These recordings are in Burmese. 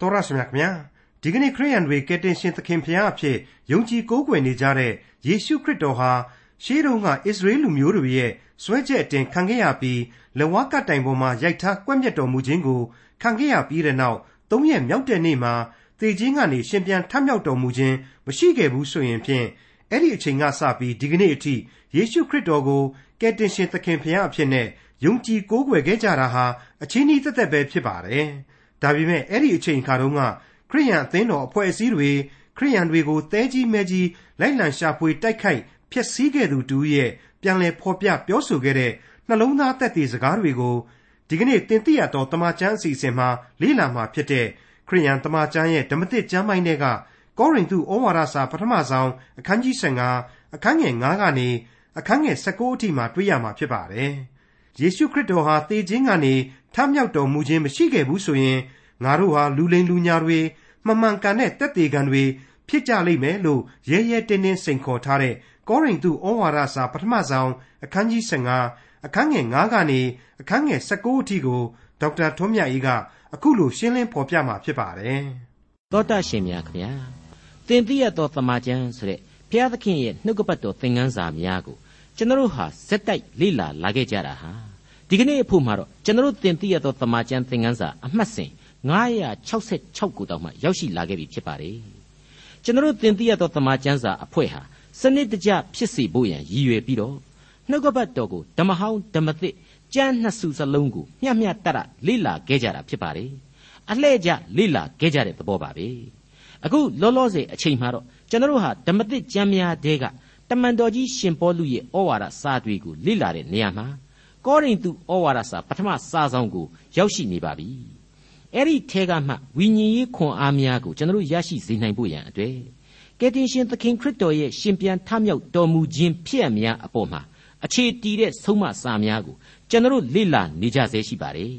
တော်ရရှိမြခင်ဗျာဒီကနေ့ခရိယန်တွေကယ်တင်ရှင်သခင်ဖျားအဖြစ်ယုံကြည်ကိုးကွယ်နေကြတဲ့ယေရှုခရစ်တော်ဟာရှေးတုန်းကအစ္စရေးလူမျိုးတွေရဲ့စွဲချက်အတင်ခံခဲ့ရပြီးလဝါကတိုင်ပေါ်မှာရိုက်ထားကွက်မြတ်တော်မူခြင်းကိုခံခဲ့ရပြီးတဲ့နောက်သုံးရက်မြောက်တဲ့နေ့မှာသေခြင်းကနေရှင်ပြန်ထမြောက်တော်မူခြင်းမရှိခဲ့ဘူးဆိုရင်ဖြင့်အဲ့ဒီအချိန်ကစပြီးဒီကနေ့အထိယေရှုခရစ်တော်ကိုကယ်တင်ရှင်သခင်ဖျားအဖြစ်နဲ့ယုံကြည်ကိုးကွယ်ခဲ့ကြတာဟာအချင်းဤသက်သက်ပဲဖြစ်ပါတယ်။ ဒါပေမဲ့အဲ့ဒီအချိန်အခါတုန်းကခရိယန်အသင်းတော်အဖွဲ့အစည်းတွေခရိယန်တွေကိုတဲကြီးမဲကြီးလိုက်လံရှာဖွေတိုက်ခိုက်ဖျက်ဆီးခဲ့သူတူရဲ့ပြန်လည်ဖော်ပြပြောဆိုခဲ့တဲ့နှလုံးသားသက်သေစကားတွေကိုဒီကနေ့တင်ပြရတော့တမချန်းအစီအစဉ်မှာလေ့လာမှာဖြစ်တဲ့ခရိယန်တမချန်းရဲ့ဓမ္မသစ်ကျမ်းပိုင်းတွေကကောရိန္သုဩဝါဒစာပထမဆုံးအခန်းကြီး15အခန်းငယ်9ကနေအခန်းငယ်19အထိမှာတွေ့ရမှာဖြစ်ပါတယ်။ ယေရှုခရစ်တော်ဟာသေခြင်းကနေထမြောက်တော်မူခြင်းမရှိခဲ့ဘူးဆိုရင်ငါတို့ဟာလူလိမ်လူညာတွေမမှန်ကန်တဲ့တက်သေးကံတွေဖြစ်ကြလိမ့်မယ်လို့ရဲရဲတင်းတင်းစိန်ခေါ်ထားတဲ့ကောရိန္သုဩဝါဒစာပထမဆုံးအခန်းကြီး15အခန်းငယ်9ကနေအခန်းငယ်19အထိကိုဒေါက်တာထွန်းမြတ်အေးကအခုလိုရှင်းလင်းဖော်ပြมาဖြစ်ပါတယ်။သောတာရှင်များခင်ဗျာသင်သိရသောသမာကျမ်းဆိုတဲ့ဘုရားသခင်ရဲ့နှုတ်ကပတ်တော်သင်ခန်းစာများကို ကျွန်တော်ဟာစက်တိုက်လေ့လာလာခဲ့ကြတာဟာဒီကနေ့အဖို့မှာတော့ကျွန်တော်သင်သိရသောသမာကျမ်းသင်ခန်းစာအမှတ်စဉ်966ကိုတောင်မှရောက်ရှိလာခဲ့ပြီဖြစ်ပါတယ်ကျွန်တော်သင်သိရသောသမာကျမ်းစာအဖွဲ့ဟာစနစ်တကျဖြစ်စေဖို့ရန်ရည်ရွယ်ပြီးတော့နှုတ်ကပတ်တော်ကိုဓမ္မဟောင်းဓမ္မသစ်ကျမ်းနှစ်စုစလုံးကိုမျှမျှတတလေ့လာခဲ့ကြတာဖြစ်ပါတယ်အလှဲ့ကျလေ့လာခဲ့ကြတဲ့သဘောပါပဲအခုလောလောဆယ်အချိန်မှာတော့ကျွန်တော်ဟာဓမ္မသစ်ကျမ်းများတဲက တမန်တော်ကြီးရှင်ပေါလုရဲ့ဩဝါဒစာတွေကိုလေ့လာတဲ့နေရာမှာကောရိန္သုဩဝါဒစာပထမစာဆောင်ကိုရောက်ရှိနေပါပြီအဲ့ဒီထဲကမှဝိညာဉ်ရေးခွန်အားများကိုကျွန်တော်ရရှိစေနိုင်ဖို့ရန်အတွက်ကယ်တင်ရှင်သခင်ခရစ်တော်ရဲ့ရှင်ပြန်ထမြောက်တော်မူခြင်းဖြစ်အများအပေါ်မှာအခြေတည်တဲ့ဆုံးမစာများကိုကျွန်တော်လေ့လာနေကြဆဲရှိပါတယ်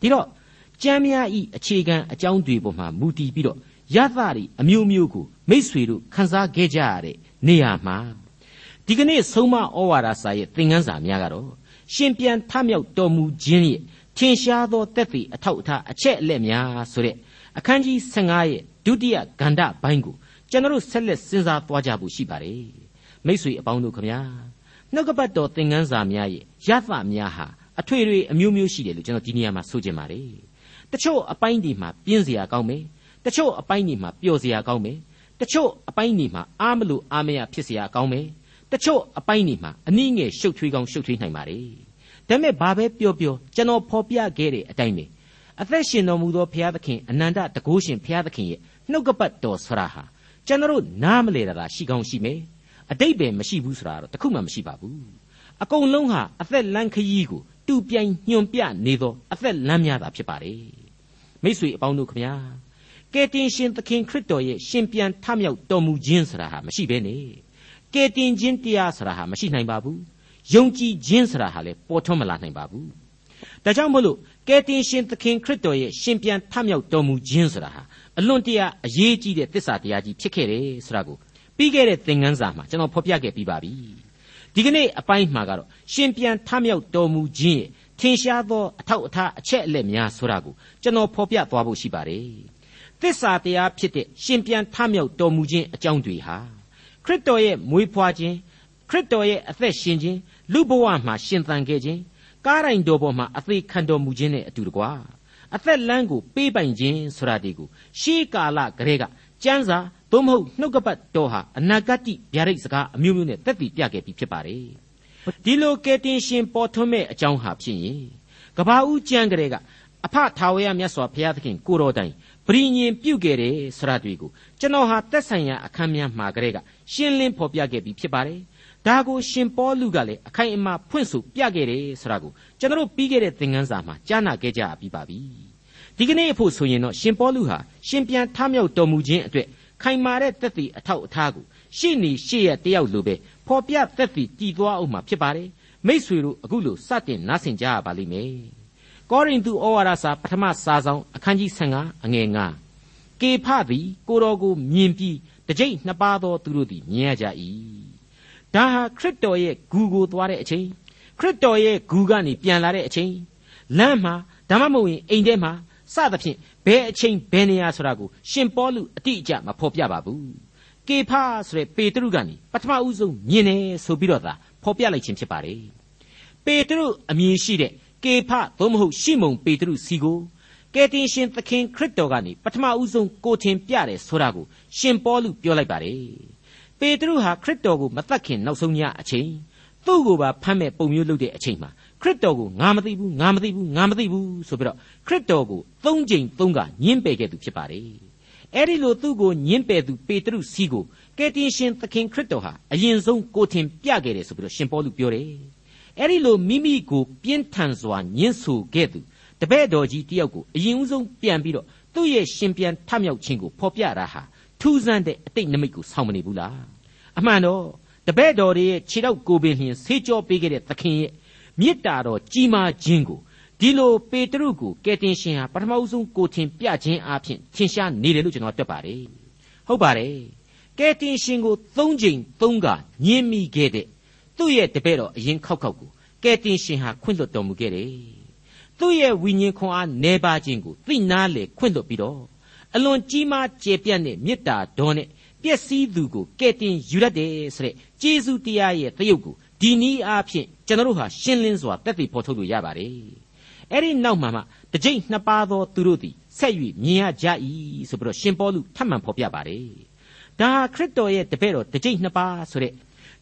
ဒီတော့ကျမ်းများဤအခြေခံအကြောင်းတွေပေါ်မှာမူတည်ပြီးတော့ရသတွေအမျိုးမျိုးကိုမိษွေတို့ခန်းစားခဲ့ကြရတဲ့ နေရာမှာဒီကနေ့ဆုံးမဩဝါဒစာရဲ့သင်ခန်းစာများကတော့ရှင်ပြန်ထမြောက်တော်မူခြင်းရဲ့ထင်ရှားသောတက်သည့်အထောက်အထားအချက်အလက်များဆိုတဲ့အခန်းကြီး15ရဲ့ဒုတိယဂန္ဓဘိုင်းကိုကျွန်တော်ဆက်လက်စဉ်းစားသွားကြဖို့ရှိပါတယ်မိษွေအပေါင်းတို့ခမညာနှုတ်ကပတ်တော်သင်ခန်းစာများရဲ့ရသများဟာအထွေထွေအမျိုးမျိုးရှိတယ်လို့ကျွန်တော်ဒီနေရာမှာဆိုချင်ပါတယ်တချို့အပိုင်းဒီမှာပြင်းစရာကောင်းမယ်တချို့အပိုင်းဒီမှာပျော်စရာကောင်းမယ် တချို့အပိုင်းဒီမှာအားမလို့အားမရဖြစ်စရာကောင်းမယ်တချို့အပိုင်းဒီမှာအနည်းငယ်ရှုပ်ထွေးကောင်းရှုပ်ထွေးနိုင်ပါတယ်ဒါပေမဲ့ဘာပဲပြောပြောကျွန်တော်ဖော်ပြခဲ့တဲ့အတိုင်းပဲအသက်ရှင်တော်မူသောဘုရားသခင်အနန္တတကုရှင်ဘုရားသခင်ရဲ့နှုတ်ကပတ်တော်ဆရာဟာကျွန်တော်နားမလဲတာရှိကောင်းရှိမယ်အတိတ်ပဲမရှိဘူးဆိုတာတော့တခုမှမရှိပါဘူးအကုန်လုံးဟာအသက်လန်းခရီးကိုတူပြိုင်ညွန်ပြနေသောအသက်လန်းများတာဖြစ်ပါတယ်မိษွေအပေါင်းတို့ခမညာ ကယ်တင်ရှင်သခင်ခရစ်တော်ရဲ့ရှင်ပြန်ထမြောက်တော်မူခြင်းဆိုတာဟာမရှိဘဲနဲ့ကယ်တင်ခြင်းတရားဆိုတာဟာမရှိနိုင်ပါဘူးယုံကြည်ခြင်းဆိုတာဟာလည်းပေါ်ထွန်းမလာနိုင်ပါဘူးဒါကြောင့်မို့လို့ကယ်တင်ရှင်သခင်ခရစ်တော်ရဲ့ရှင်ပြန်ထမြောက်တော်မူခြင်းဆိုတာဟာအလွန်တရာအရေးကြီးတဲ့သစ္စာတရားကြီးဖြစ်ခဲ့တယ်ဆိုတာကိုပြီးခဲ့တဲ့သင်ခန်းစာမှာကျွန်တော်ဖော်ပြခဲ့ပြီးပါပြီဒီကနေ့အပိုင်းမှာကတော့ရှင်ပြန်ထမြောက်တော်မူခြင်းရဲ့ထင်ရှားသောအထောက်အထားအချက်အလက်များဆိုတာကိုကျွန်တော်ဖော်ပြသွားဖို့ရှိပါတယ် သစ္စာတရားဖြစ်တဲ့ရှင်ပြန်ထမြောက်တော်မူခြင်းအကြောင်းတွေဟာခရစ်တော်ရဲ့မွေးဖွားခြင်းခရစ်တော်ရဲ့အသက်ရှင်ခြင်းလူဘဝမှာရှင်သန်ခဲ့ခြင်းကားတိုင်းတော်ပေါ်မှာအသေးခံတော်မူခြင်းနဲ့အတူတကွာအသက်လမ်းကိုပေးပိုင်ခြင်းဆိုတာဒီကိုရှေးကာလကလေးကကျမ်းစာသို့မဟုတ်နှုတ်ကပတ်တော်ဟာအနာဂတ်ဗျာဒိတ်စကားအမျိုးမျိုးနဲ့တက်တည်ပြခဲ့ပြီးဖြစ်ပါတယ်ဒီလိုကယ်တင်ရှင်ပေါ်ထွန်းမဲ့အကြောင်းဟာဖြစ်ရင်ကဘာဦးကျမ်းကလေးကအဖထာဝရမြတ်စွာဘုရားသခင်ကိုတော်တိုင် ပရိညင်ပြုတ်ခဲ့တယ်ဆိုတာတွေ့ကိုကျွန်တော်ဟာသက်ဆိုင်ရာအခန်းများမှာကလေးကရှင်းလင်းဖော်ပြခဲ့ပြီးဖြစ်ပါတယ်ဒါကိုရှင်ပေါလုကလည်းအခိုင်အမာဖွင့်ဆိုပြခဲ့တယ်ဆိုတာကိုကျွန်တော်ပြီးခဲ့တဲ့သင်ခန်းစာမှာကြားနာခဲ့ကြပြီးပါပြီဒီကနေ့အဖို့ဆိုရင်တော့ရှင်ပေါလုဟာရှင်ပြန်ထမြောက်တော်မူခြင်းအတွက်ခိုင်မာတဲ့သက်သေအထောက်အထားကိုရှေ့နေရှေ့ရတယောက်လိုပဲဖော်ပြသက်သေတည်သွားအောင်မှာဖြစ်ပါတယ်မိษွေတို့အခုလိုစတင်နားဆင်ကြရပါလိမ့်မယ် ကောရိန္သုဩဝါဒစာပထမစာဆောင်အခန်းကြီး15အငယ်9ကေဖသည်ကိုတော်ကိုမြင်ပြီးတကြိတ်နှစ်ပါးသောသူတို့သည်မြင်ရကြ၏ဒါဟာခရစ်တော်ရဲ့ဂူကိုသွားတဲ့အချိန်ခရစ်တော်ရဲ့ဂူကနေပြန်လာတဲ့အချိန်လမ်းမှာဒါမှမဟုတ်ရင်အိမ်ထဲမှာစသဖြင့်ဘယ်အချိန်ဘယ်နေရာဆိုတာကိုရှင်ပေါလုအတိအကျမဖော်ပြပါဘူးကေဖာဆိုတဲ့ပေတရုကနေပထမဦးဆုံးမြင်တယ်ဆိုပြီးတော့သာဖော်ပြလိုက်ခြင်းဖြစ်ပါတယ်ပေတရုအမည်ရှိတဲ့ ကေဖသို့မဟုတ်ရှီမုန်ပေတရုစီကိုကယ်တင်ရှင်သခင်ခရစ်တော်ကနေပထမဦးဆုံးကိုထင်ပြတယ်ဆိုတာကိုရှင်ပေါလုပြောလိုက်ပါတယ်ပေတရုဟာခရစ်တော်ကိုမသက်ခင်နောက်ဆုံးညအချိန်သူ့ကိုပါဖမ်းမဲ့ပုံမျိုးလုပ်တဲ့အချိန်မှာခရစ်တော်ကိုငါမသိဘူးငါမသိဘူးငါမသိဘူးဆိုပြီးတော့ခရစ်တော်ကိုသုံးကြိမ်သုံးကညှင်းပယ်ခဲ့သူဖြစ်ပါတယ်အဲ့ဒီလိုသူ့ကိုညှင်းပယ်သူပေတရုစီကိုကယ်တင်ရှင်သခင်ခရစ်တော်ဟာအရင်ဆုံးကိုထင်ပြခဲ့တယ်ဆိုပြီးတော့ရှင်ပေါလုပြောတယ် အဲ့ဒီလိုမိမိကိုပြင်းထန်စွာညှင်းဆိုခဲ့သူတပည့်တော်ကြီးတယောက်ကိုအရင်ဦးဆုံးပြန်ပြီးတော့သူ့ရဲ့ရှင်ပြန်ထမြောက်ခြင်းကိုဖော်ပြတာဟာထူးဆန်းတဲ့အတိတ်နမိတ်ကိုဆောင်းမနေဘူးလားအမှန်တော့တပည့်တော်တွေရဲ့ခြေတော့ကိုပင်လျင်ဆေးကြောပေးခဲ့တဲ့သခင်ရဲ့မေတ္တာတော်ကြီးမားခြင်းကိုဒီလိုပေတရုကိုကယ်တင်ရှင်ဟာပထမဦးဆုံးကိုထင်ပြခြင်းအပြင်ထင်ရှားနေတယ်လို့ကျွန်တော်တွက်ပါတယ်ဟုတ်ပါတယ်ကယ်တင်ရှင်ကိုသုံးချိန်သုံးကညင်းမိခဲ့တဲ့ သူ့ရဲ့တပည့်တော်အရင်ခောက်ခောက်ကိုကယ်တင်ရှင်ဟာခွင့်လွှတ်တော်မူခဲ့တယ်သူ့ရဲ့ဝိညာဉ်ခွန်အားနေပါခြင်းကိုသိနာလေခွင့်လွှတ်ပြီးတော့အလွန်ကြီးမားကျေပြတ်တဲ့မေတ္တာတော်နဲ့ပျက်စီးသူကိုကယ်တင်ယူရတဲ့ဆိုတဲ့ကျေးဇူးတရားရဲ့သရုပ်ကိုဒီနည်းအားဖြင့်ကျွန်တော်တို့ဟာရှင်းလင်းစွာတက်တည်ဖော်ထုတ်လို့ရပါတယ်အဲ့ဒီနောက်မှာမှတစ်ကြိမ်နှစ်ပါးသောသူတို့သည်ဆက်၍မြင်ရကြ၏ဆိုပြီးတော့ရှင်ပေါလုထပ်မံဖော်ပြပါတယ်ဒါခရစ်တော်ရဲ့တပည့်တော်တစ်ကြိမ်နှစ်ပါးဆိုတဲ့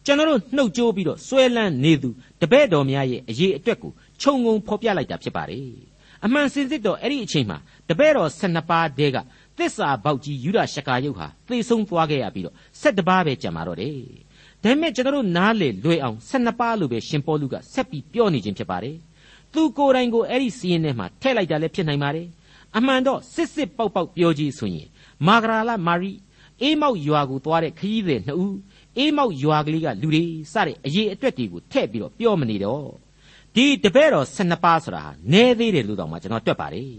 ကျွန်တော်တို့နှုတ်ကြိုးပြီးတော့ဆွဲလန်းနေသူတပည့်တော်များရဲ့အရေးအတွက်ကိုခြုံငုံဖော်ပြလိုက်တာဖြစ်ပါတယ်အမှန်စင်စစ်တော့အဲ့ဒီအချိန်မှာတပည့်တော်12ပါးတည်းကသစ္စာပေါက်ကြီးယူရရှကာယုတ်ဟာသေဆုံးသွားခဲ့ရပြီးတော့7ပါးပဲကြံပါတော့တယ်ဒါပေမဲ့ကျွန်တော်တို့နားလေလွယ်အောင်12ပါးလို့ပဲရှင်ပေါလုကဆက်ပြီးပြောနေခြင်းဖြစ်ပါတယ်သူကိုယ်တိုင်ကိုအဲ့ဒီစီးရင်ထဲမှာထည့်လိုက်တာလည်းဖြစ်နိုင်ပါတယ်အမှန်တော့စစ်စစ်ပေါက်ပေါက်ပြောကြည့်ဆိုရင်မာဂရာလမာရီအေးမောက်ရွာကိုသွားတဲ့ခရီးသည်နှစ်ဦး အေးမောက်ရွာကလေးကလူတွေစတဲ့အရေးအတွက်တွေကိုထည့်ပြီးတော့ပြောမနေတော့ဒီတပည့်တော်12ပါးဆိုတာဟာနည်းသေးတယ်လို့တော့မှကျွန်တော်တွက်ပါတယ်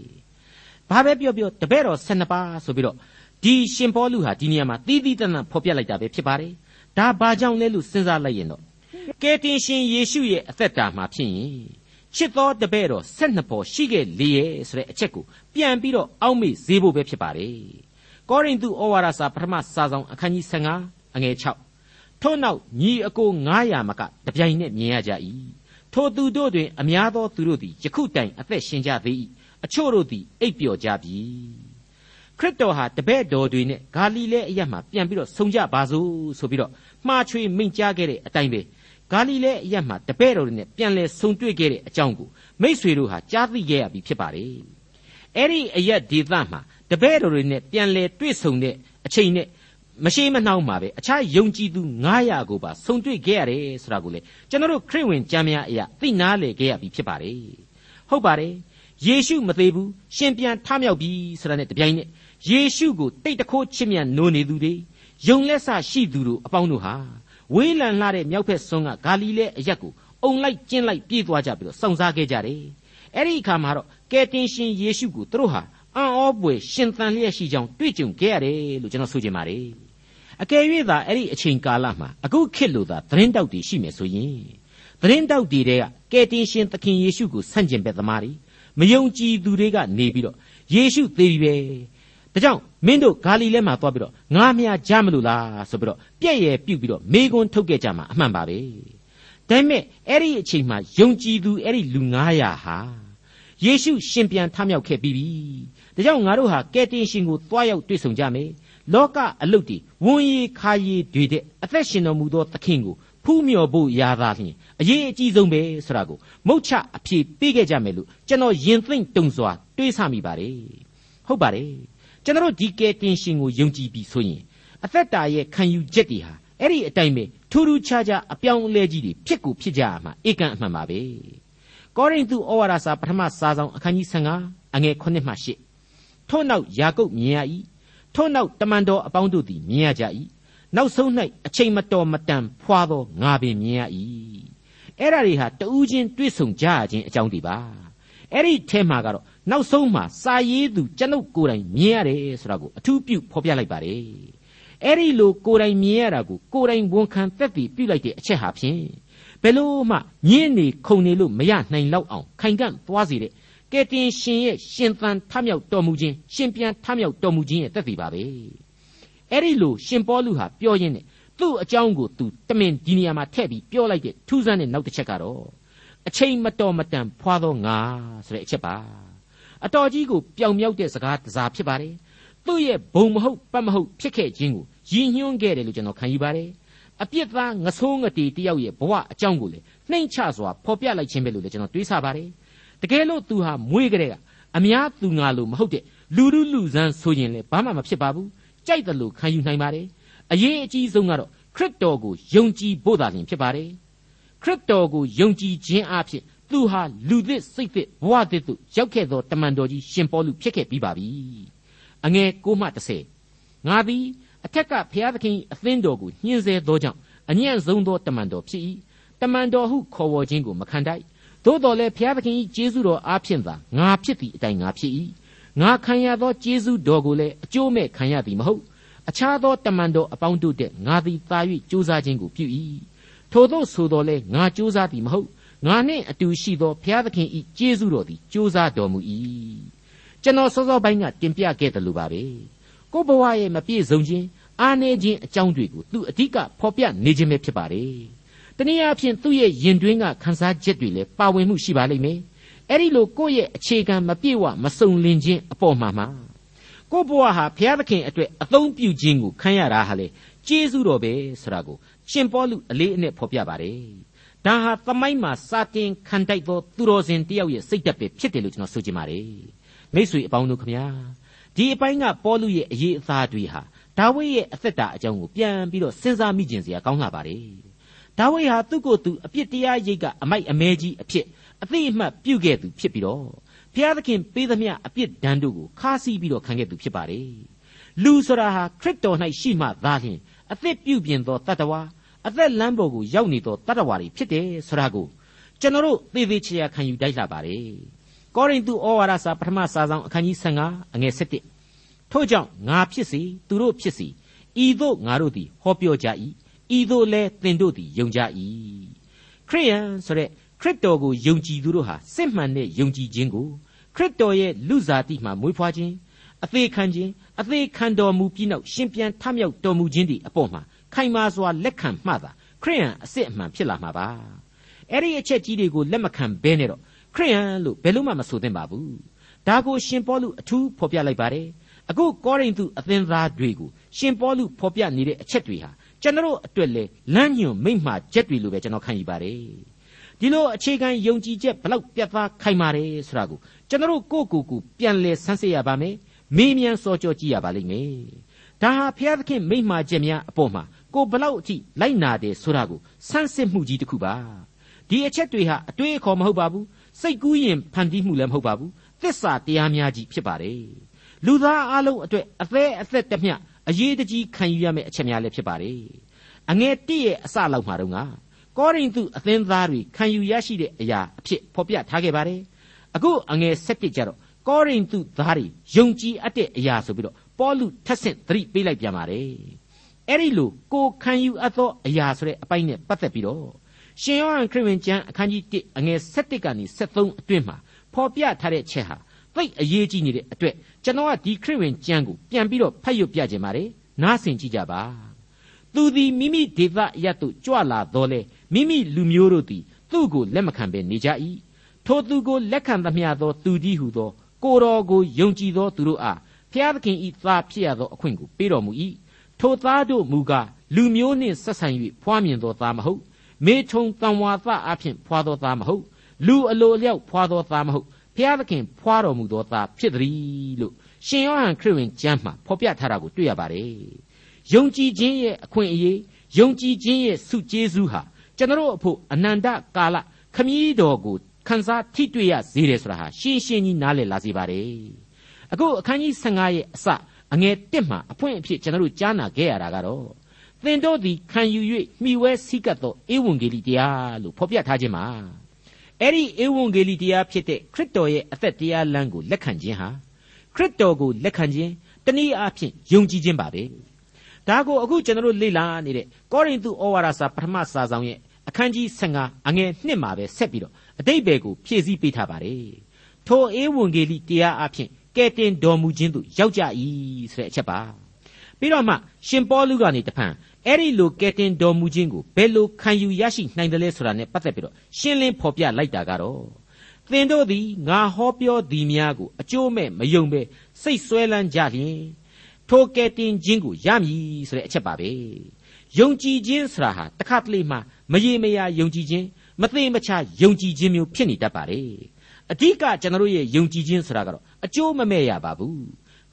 ဘာပဲပြောပြောတပည့်တော်12ပါးဆိုပြီးတော့ဒီရှင်ပေါလုဟာဒီနေရာမှာတီးတီးတန်းတန်းဖော်ပြလိုက်တာပဲဖြစ်ပါတယ်ဒါဘာကြောင့်လဲလို့စဉ်းစားလိုက်ရင်တော့ကယ်တင်ရှင်ယေရှုရဲ့အသက်တာမှာဖြစ်ရင်ချစ်သောတပည့်တော်၁၂ပေါ်ရှိခဲ့လေရဲ့ဆိုတဲ့အချက်ကိုပြန်ပြီးတော့အောက်မေ့ဈေးဖို့ပဲဖြစ်ပါတယ်ကောရိန္သုဩဝါဒစာပထမစာဆောင်အခန်းကြီး15အငယ်6 ထို့နောက်ညီအကို900မကတပြိုင်နက်မြင်ရကြ၏ထိုသူတို့တွင် အများသောသူတို့သည်ယခုတိုင်အသက်ရှင်ကြသေး၏အချို့တို့သည်အိပ်ပျော်ကြပြီခရစ်တော်ဟာတပည့်တော်တွေနဲ့ဂါလိလဲအရက်မှာပြန်ပြီးတော့ဆုံကြပါစို့ဆိုပြီးတော့မှားချွေမိန့်ကြားခဲ့တဲ့အတိုင်းပဲဂါလိလဲအရက်မှာတပည့်တော်တွေနဲ့ပြန်လဲဆုံတွေ့ခဲ့တဲ့အကြောင်းကိုမိษွေတို့ဟာကြားသိခဲ့ရပြီဖြစ်ပါတယ်အဲ့ဒီအရက်ဒေသမှာတပည့်တော်တွေနဲ့ပြန်လဲတွေ့ဆုံတဲ့အချိန်နဲ့ မရှိမနှောင်းပါပဲအခြားယုံကြည်သူ900ကိုပါဆုံတွေ့ခဲ့ရတယ်ဆိုတာကိုလေကျွန်တော်တို့ခရစ်ဝင်ကျမ်းများအရာသိနာလေခဲ့ရပြီဖြစ်ပါတယ်ဟုတ်ပါတယ်ယေရှုမသေးဘူးရှင်ပြန်ထမြောက်ပြီဆိုတာနဲ့တပြိုင်နက်ယေရှုကိုတိတ်တခိုးချစ်မြတ်နိုးနေသူတွေယုံလက်ဆရှိသူတို့အပေါင်းတို့ဟာဝေးလံလှတဲ့မြောက်ဖက်စွန်းကဂါလိလဲအရက်ကိုအုံလိုက်ကျင်းလိုက်ပြေးသွားကြပြီးတော့စောင့်စားခဲ့ကြတယ်အဲ့ဒီအခါမှာတော့ကယ်တင်ရှင်ယေရှုကိုသူတို့ဟာအံ့ဩပွေရှင်သန်လျက်ရှိကြောင်းတွေ့ကြုံခဲ့ရတယ်လို့ကျွန်တော်ဆိုချင်ပါတယ် အကယ်၍သာအဲ့ဒီအချိန်ကာလမှာအခုခေတ်လိုသာသတင်းတောက်တွေရှိမယ်ဆိုရင်သတင်းတောက်တွေကကယ်တင်ရှင်သခင်ယေရှုကိုဆန့်ကျင်ဘက်သမားတွေမယုံကြည်သူတွေကနေပြီးတော့ယေရှုသေပြီပဲဒါကြောင့်မင်းတို့ဂါလိလဲမှာသွားပြီးတော့ငါမြာကြမလို့လားဆိုပြီးတော့ပြက်ရယ်ပြုတ်ပြီးတော့မေကွန်းထုတ်ခဲ့ကြမှာအမှန်ပါပဲဒါပေမဲ့အဲ့ဒီအချိန်မှာယုံကြည်သူအဲ့ဒီလူ900ဟာယေရှုရှင်ပြန်ထမြောက်ခဲ့ပြီးပြီဒါကြောင့်ငါတို့ဟာကယ်တင်ရှင်ကိုသွားရောက်တွေ့ဆုံကြမယ် လောကအလုတ်တီဝန်းရီခါရီတွေတဲ့အသက်ရှင်တော်မူသောသခင်ကိုဖူးမြော်ဖို့ရာသာလျှင်အရေးအကြီးဆုံးပဲဆိုတာကိုမုတ်ချအဖြေပေးခဲ့ကြမယ်လို့ကျွန်တော်ယင်သိမ့်တုံစွာတွေးဆမိပါတယ်ဟုတ်ပါတယ်ကျွန်တော်ဒီကယ်တင်ရှင်ကိုယုံကြည်ပြီးဆိုရင်အသက်တာရဲ့ခံယူချက်တွေဟာအဲ့ဒီအတိုင်းပဲထူးထူးခြားခြားအပြောင်းအလဲကြီးတွေဖြစ်ကိုဖြစ်ကြရမှာဧကန်အမှန်ပါပဲကောရိန္သုဩဝါဒစာပထမစာဆောင်အခန်းကြီး15အငယ်9မှ10ထို့နောက်ယာကုပ်မြင်ရ၏ ထို့နောက်တမန်တော်အပေါင်းတို့သည်မြင်ရကြ၏နောက်ဆုံး၌အချိန်မတော်မတန်ဖွာသောငါပင်မြင်ရ၏အဲ့ဒါတွေဟာတူးချင်းတွေ့ဆုံကြရခြင်းအကြောင်းတွေပါအဲ့ဒီထဲမှာကတော့နောက်ဆုံးမှာစာရေးသူကျွန်ုပ်ကိုယ်တိုင်မြင်ရတယ်ဆိုတာကိုအထူးပြုဖော်ပြလိုက်ပါတယ်အဲ့ဒီလိုကိုယ်တိုင်မြင်ရတာကိုကိုယ်တိုင်ဝန်ခံသက်သေပြုလိုက်တဲ့အချက်ဟာဖြင့်ဘယ်လို့မှညင်းနေခုန်နေလို့မရနိုင်လောက်အောင်ခိုင်ကန့်သွားစေတဲ့ ကယ်တင်ရှင်ရဲ့ရှင်သန်ထမြောက်တော်မူခြင်းရှင်ပြန်ထမြောက်တော်မူခြင်းရဲ့သက်သေပါပဲအဲ့ဒီလိုရှင်ပေါလုဟာပြောရင်းနဲ့သူ့အကြောင်းကိုသူတမင်ဒီနေရာမှာထည့်ပြီးပြောလိုက်တဲ့ထူးဆန်းတဲ့နောက်တစ်ချက်ကတော့အချိန်မတော်မတန်ဖွာသောငါဆိုတဲ့အချက်ပါအတော်ကြီးကိုပြောင်မြောက်တဲ့စကားတစားဖြစ်ပါတယ်သူ့ရဲ့ဘုံမဟုတ်ပတ်မဟုတ်ဖြစ်ခဲ့ခြင်းကိုရည်ညွှန်းခဲ့တယ်လို့ကျွန်တော်ခံယူပါတယ်အပြစ်သားငဆိုးငတီတယောက်ရဲ့ဘဝအကြောင်းကိုလေနှိမ့်ချစွာဖော်ပြလိုက်ခြင်းပဲလို့လည်းကျွန်တော်တွေးဆပါတယ် တကယ်လို့သူဟာမွေးကြတဲ့ကအများသူငါလို့မဟုတ်တဲ့လူလူလူစမ်းဆိုရင်လည်းဘာမှမဖြစ်ပါဘူးကြိုက်တယ်လို့ခံယူနိုင်ပါတယ်အရေးအကြီးဆုံးကတော့ခရစ်တော်ကိုယုံကြည်ဖို့သာလျှင်ဖြစ်ပါတယ်ခရစ်တော်ကိုယုံကြည်ခြင်းအဖြစ်သူဟာလူသစ်စိတ်သစ်ဘဝသစ်သို့ရောက်ခဲ့သောတမန်တော်ကြီးရှင်ပေါလုဖြစ်ခဲ့ပြီးပါပြီအငယ်6မှ30ငါသည်အထက်ကဘုရားသခင်အသင်းတော်ကိုညှင်းဆဲသောကြောင့်အညံ့ဆုံးသောတမန်တော်ဖြစ်၏တမန်တော်ဟုခေါ်ဝေါ်ခြင်းကိုမခံတိုက် သို့တော်လည်းဘုရားသခင်၏ကျေးဇူးတော်အားဖြင့်သာငါဖြစ်သည့်အတိုင်းငါဖြစ်၏ငါခံရသောကျေးဇူးတော်ကိုလည်းအကျိုးမဲ့ခံရသည်မဟုတ်အခြားသောတမန်တော်အပေါင်းတို့တဲ့ငါသည်သာ၍ကြိုးစားခြင်းကိုပြု၏ထို့သောဆိုတော်လဲငါကြိုးစားသည်မဟုတ်ငါနှင့်အတူရှိသောဘုရားသခင်၏ကျေးဇူးတော်သည်ကြိုးစားတော်မူ၏ကျွန်တော်စောစောပိုင်းကတင်ပြခဲ့တယ်လို့ပါပဲကိုဘဝရဲ့မပြည့်စုံခြင်းအားနည်းခြင်းအကြောင်းတွေကိုသူအဓိကဖော်ပြနေခြင်းပဲဖြစ်ပါတယ် တနည်းအားဖြင့်သူ့ရဲ့ယင်တွင်းကခန်းစားချက်တွေလည်းပါဝင်မှုရှိပါလိမ့်မယ်အဲ့ဒီလိုကိုယ့်ရဲ့အခြေခံမပြည့်ဝမစုံလင်ခြင်းအပေါ်မှာမှာကိုဘဝဟာဘုရားသခင်အတွက်အသုံးပြုခြင်းကိုခံရတာဟာလေကျေးဇူးတော်ပဲဆိုတာကိုရှင်ပေါလုအလေးအနက်ဖော်ပြပါတယ်ဒါဟာသမိုင်းမှာစာတင်ခံတိုက်သောသူတော်စင်တယောက်ရဲ့စိတ်ဓာတ်ပဲဖြစ်တယ်လို့ကျွန်တော်ဆိုချင်ပါတယ်မိတ်ဆွေအပေါင်းတို့ခမညာဒီအပိုင်းကပေါလုရဲ့အရေးအသားတွေဟာဒါဝိဒ်ရဲ့အသက်တာအကြောင်းကိုပြန်ပြီးတော့စဉ်းစားမိကျင်စရာကောင်းလာပါတယ် ဒါဝိဒ်ဟာသူ့ကိုယ်သူအပြစ်တရားရိတ်ကအမိုက်အမဲကြီးအဖြစ်အသိအမှတ်ပြုခဲ့သူဖြစ်ပြီးတော့ဘုရားသခင်ပေးသမျှအပြစ်ဒဏ်တို့ကိုခါးစီးပြီးတော့ခံခဲ့သူဖြစ်ပါတယ်လူဆိုတာဟာခရစ်တော်၌ရှိမှသာလျှင်အသက်ပြုပြင်သောတတ္တဝါအသက်လမ်းပေါ်ကိုရောက်နေသောတတ္တဝါတွေဖြစ်တယ်ဆိုတာကိုကျွန်တော်တို့သေသေးချာချာခံယူတိုက်လာပါတယ်ကောရိန္သုဩဝါဒစာပထမစာဆောင်အခန်းကြီး15အငယ်7ထို့ကြောင့်ငါဖြစ်စီသူတို့ဖြစ်စီဤသို့ငါတို့သည်ဟောပြောကြ၏ ဤသို့လဲသင်တို့သည်ယုံကြ၏ခရိယန်ဆိုတဲ့ခရစ်တော်ကိုယုံကြည်သူတို့ဟာစစ်မှန်တဲ့ယုံကြည်ခြင်းကိုခရစ်တော်ရဲ့လူစားတိမှမွေးဖွားခြင်းအသေးခံခြင်းအသေးခံတော်မူပြီးနောက်ရှင်ပြန်ထမြောက်တော်မူခြင်းဒီအပေါ်မှာခိုင်မာစွာလက်ခံမှသာခရိယန်အစစ်အမှန်ဖြစ်လာမှာပါအဲ့ဒီအချက်ကြီးတွေကိုလက်မခံဘဲနဲ့တော့ခရိယန်လို့ဘယ်လို့မှမဆိုသင့်ပါဘူးဒါကိုရှင်ပေါလုအထူးဖော်ပြလိုက်ပါတယ်အခုကောရိန္သုအသင်းသားတွေကိုရှင်ပေါလုဖော်ပြနေတဲ့အချက်တွေဟာ ကျွန်တော်အတွက်လေလမ်းညွန်မိမ့်မှချက်တွေလို့ပဲကျွန်တော်ခံယူပါတယ်ဒီလိုအခြေခံယုံကြည်ချက်ဘလောက်ပြတ်သားခိုင်မာတယ်ဆိုတာကိုကျွန်တော်ကိုယ့်ကိုယ်ကိုပြန်လဲဆန်းစစ်ရပါမယ်မေးမြန်းစောကြောကြည့်ရပါလိမ့်မယ်ဒါဟာဘုရားသခင်မိမ့်မှချက်များအပေါ်မှာကိုဘလောက်အထိလိုက်နာတယ်ဆိုတာကိုဆန်းစစ်မှုကြီးတစ်ခုပါဒီအချက်တွေဟာအတွေးအခေါ်မဟုတ်ပါဘူးစိတ်ကူးရင်ဖန်တီးမှုလည်းမဟုတ်ပါဘူးသစ္စာတရားများကြီးဖြစ်ပါတယ်လူသားအလုံးအတွက်အသေးအသက်တမျှ အရေးတကြီးခံယူရမယ့်အချက်များလည်းဖြစ်ပါတယ်အငယ်တည့်ရဲ့အစလောက်မှာတော့ကကောရိန္သုအသင်းသားတွေခံယူရရှိတဲ့အရာအဖြစ်ဖော်ပြထားခဲ့ပါတယ်အခုအငယ်၁၁ကျတော့ကောရိန္သုသားတွေယုံကြည်အပ်တဲ့အရာဆိုပြီးတော့ပေါလုထက်ဆင့်သတိပေးလိုက်ပြန်ပါတယ်အဲ့ဒီလိုကိုခံယူအပ်သောအရာဆိုတဲ့အပိုင်းနဲ့ပတ်သက်ပြီးတော့ရှင်ယောဟန်ခရစ်ဝင်ကျမ်းအခန်းကြီး1အငယ်7ကနေ73အတွင်းမှာဖော်ပြထားတဲ့ချက်ဟာသိအရေးကြီးနေတဲ့အတွက် ကျွန်တော်ကဒီခရစ်ဝင်ကျမ်းကိုပြန်ပြီးတော့ဖတ်ရုပ်ပြခြင်းပါတယ်နားဆင်ကြည့်ကြပါသူသည်မိမိဒေသရတ်သို့ကြွလာတော်လဲမိမိလူမျိုးတို့သည်သူ့ကိုလက်မခံဘဲနေကြ၏ထိုသူကိုလက်ခံသမျှသောသူကြီးဟုသောကိုတော်ကိုယုံကြည်သောသူတို့အားဖျားသခင်ဤသားဖြစ်ရသောအခွင့်ကိုပေးတော်မူ၏ထိုသားတို့မူကားလူမျိုးနှင့်ဆက်ဆံ၍ဖွားမြင်သောသားမဟုတ်မေထုံတံဝါသအဖြစ်ဖွာသောသားမဟုတ်လူအလိုအလျောက်ဖွာသောသားမဟုတ် ဖျားသခင်ဖွာတော်မူသောသားဖြစ်သည်လို့ရှင်ယောဟန်ခရစ်ဝင်ကျမ်းမှာဖော်ပြထားတာကိုတွေ့ရပါတယ်ယုံကြည်ခြင်းရဲ့အခွင့်အရေးယုံကြည်ခြင်းရဲ့ဆုကျေးဇူးဟာကျွန်တော်အဖို့အနန္တကာလခမည်းတော်ကိုခန်းစားထိတွေ့ရစေတယ်ဆိုတာဟာရှင်းရှင်းကြီးနားလည်လာစေပါတယ်အခုအခန်းကြီး15ရဲ့အစအငယ်1မှာအဖွင့်အဖြစ်ကျွန်တော်တို့ကြားနာခဲ့ရတာကတော့သင်တို့သည်ခံယူ၍မိဝဲစည်းကပ်သောဧဝံဂေလိတရားလို့ဖော်ပြထားခြင်းမှာ အဲ့ဒီဧဝံဂေလိတရားဖြစ်တဲ့ခရစ်တော်ရဲ့အသက်တရားလမ်းကိုလက်ခံခြင်းဟာခရစ်တော်ကိုလက်ခံခြင်းတနည်းအားဖြင့်ယုံကြည်ခြင်းပါပဲဒါကိုအခုကျွန်တော်တို့လေ့လာနေတဲ့ကောရိန္သုဩဝါဒစာပထမစာဆောင်ရဲ့အခန်းကြီး15အငယ်1မှာပဲဆက်ပြီးတော့အတိတ်ဘယ်ကိုဖြည့်ဆည်းပေးထားပါတယ်ထိုဧဝံဂေလိတရားအဖြစ်ကဲတင်တော်မူခြင်းသို့ရောက်ကြ၏ဆိုတဲ့အချက်ပါပြီးတော့မှရှင်ပေါလုကနေတဖန် အဲ့ဒီလိုကဲတင်တော်မူခြင်းကိုဘယ်လိုခံယူရရှိနိုင်တယ်လဲဆိုတာနဲ့ပတ်သက်ပြီးတော့ရှင်းလင်းဖော်ပြလိုက်တာကတော့သင်တို့သည်ငါဟောပြောသည်များကိုအကျိုးမဲ့မယုံပဲစိတ်ဆွဲလန်းကြလျင်ထိုကဲတင်ခြင်းကိုရမည်ဆိုတဲ့အချက်ပါပဲယုံကြည်ခြင်းဆိုတာဟာတစ်ခါတလေမှမရေမရာယုံကြည်ခြင်းမသိမချယုံကြည်ခြင်းမျိုးဖြစ်နေတတ်ပါတယ်အဓိကကျွန်တော်ရဲ့ယုံကြည်ခြင်းဆိုတာကတော့အကျိုးမမဲ့ရပါဘူး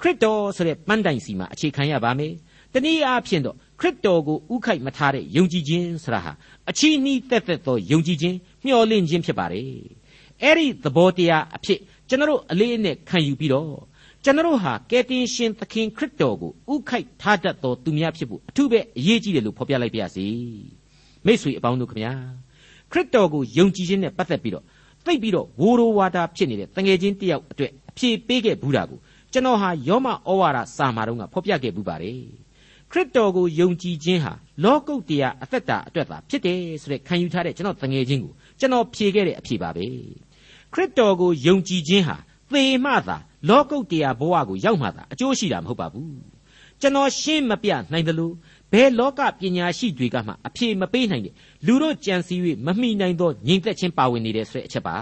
ခရစ်တော်ဆိုတဲ့ပန်းတိုင်စီမှာအခြေခံရပါမယ်တနည်းအားဖြင့်တော့ ခရစ်တော်ကိုဥခိုက်မထားတဲ့ယုံကြည်ခြင်းဆိုတာဟာအချီးနှီးသက်သက်သောယုံကြည်ခြင်းမျှော်လင့်ခြင်းဖြစ်ပါတယ်အဲ့ဒီသဘောတရားအဖြစ်ကျွန်တော်အလေးအနက်ခံယူပြီးတော့ကျွန်တော်ဟာကယ်တင်ရှင်သခင်ခရစ်တော်ကိုဥခိုက်ထားတတ်သောသူများဖြစ်ဖို့အထူးပဲအရေးကြီးတယ်လို့ဖော်ပြလိုက်ပါရစေမိတ်ဆွေအပေါင်းတို့ခင်ဗျာခရစ်တော်ကိုယုံကြည်ခြင်းနဲ့ပတ်သက်ပြီးတော့သိပြီးတော့ဝိုးရိုးဝါတာဖြစ်နေတဲ့တငယ်ချင်းတယောက်အတွက်အဖြေပေးခဲ့ဘူးတာကိုကျွန်တော်ဟာယောမဩဝါဒစာမာတုန်းကဖော်ပြခဲ့ဘူးပါတယ် ခရစ်တော်ကိုယုံကြည်ခြင်းဟာလောကုတ်တရားအသက်တာအတွက်သာဖြစ်တယ်ဆိုတဲ့ခံယူထားတဲ့ကျွန်တော်တငယ်ချင်းကိုကျွန်တော်ဖြေခဲ့တဲ့အဖြေပါပဲခရစ်တော်ကိုယုံကြည်ခြင်းဟာသေမှသာလောကုတ်တရားဘဝကိုရောက်မှသာအကျိုးရှိတာမဟုတ်ပါဘူးကျွန်တော်ရှင်းမပြနိုင်တယ်လို့ဘယ်လောကပညာရှိတွေကမှအဖြေမပေးနိုင်တဲ့လူတို့ကြံစည်၍မမိနိုင်သောညီသက်ချင်းပါဝင်နေတဲ့ဆိုတဲ့အချက်ပါ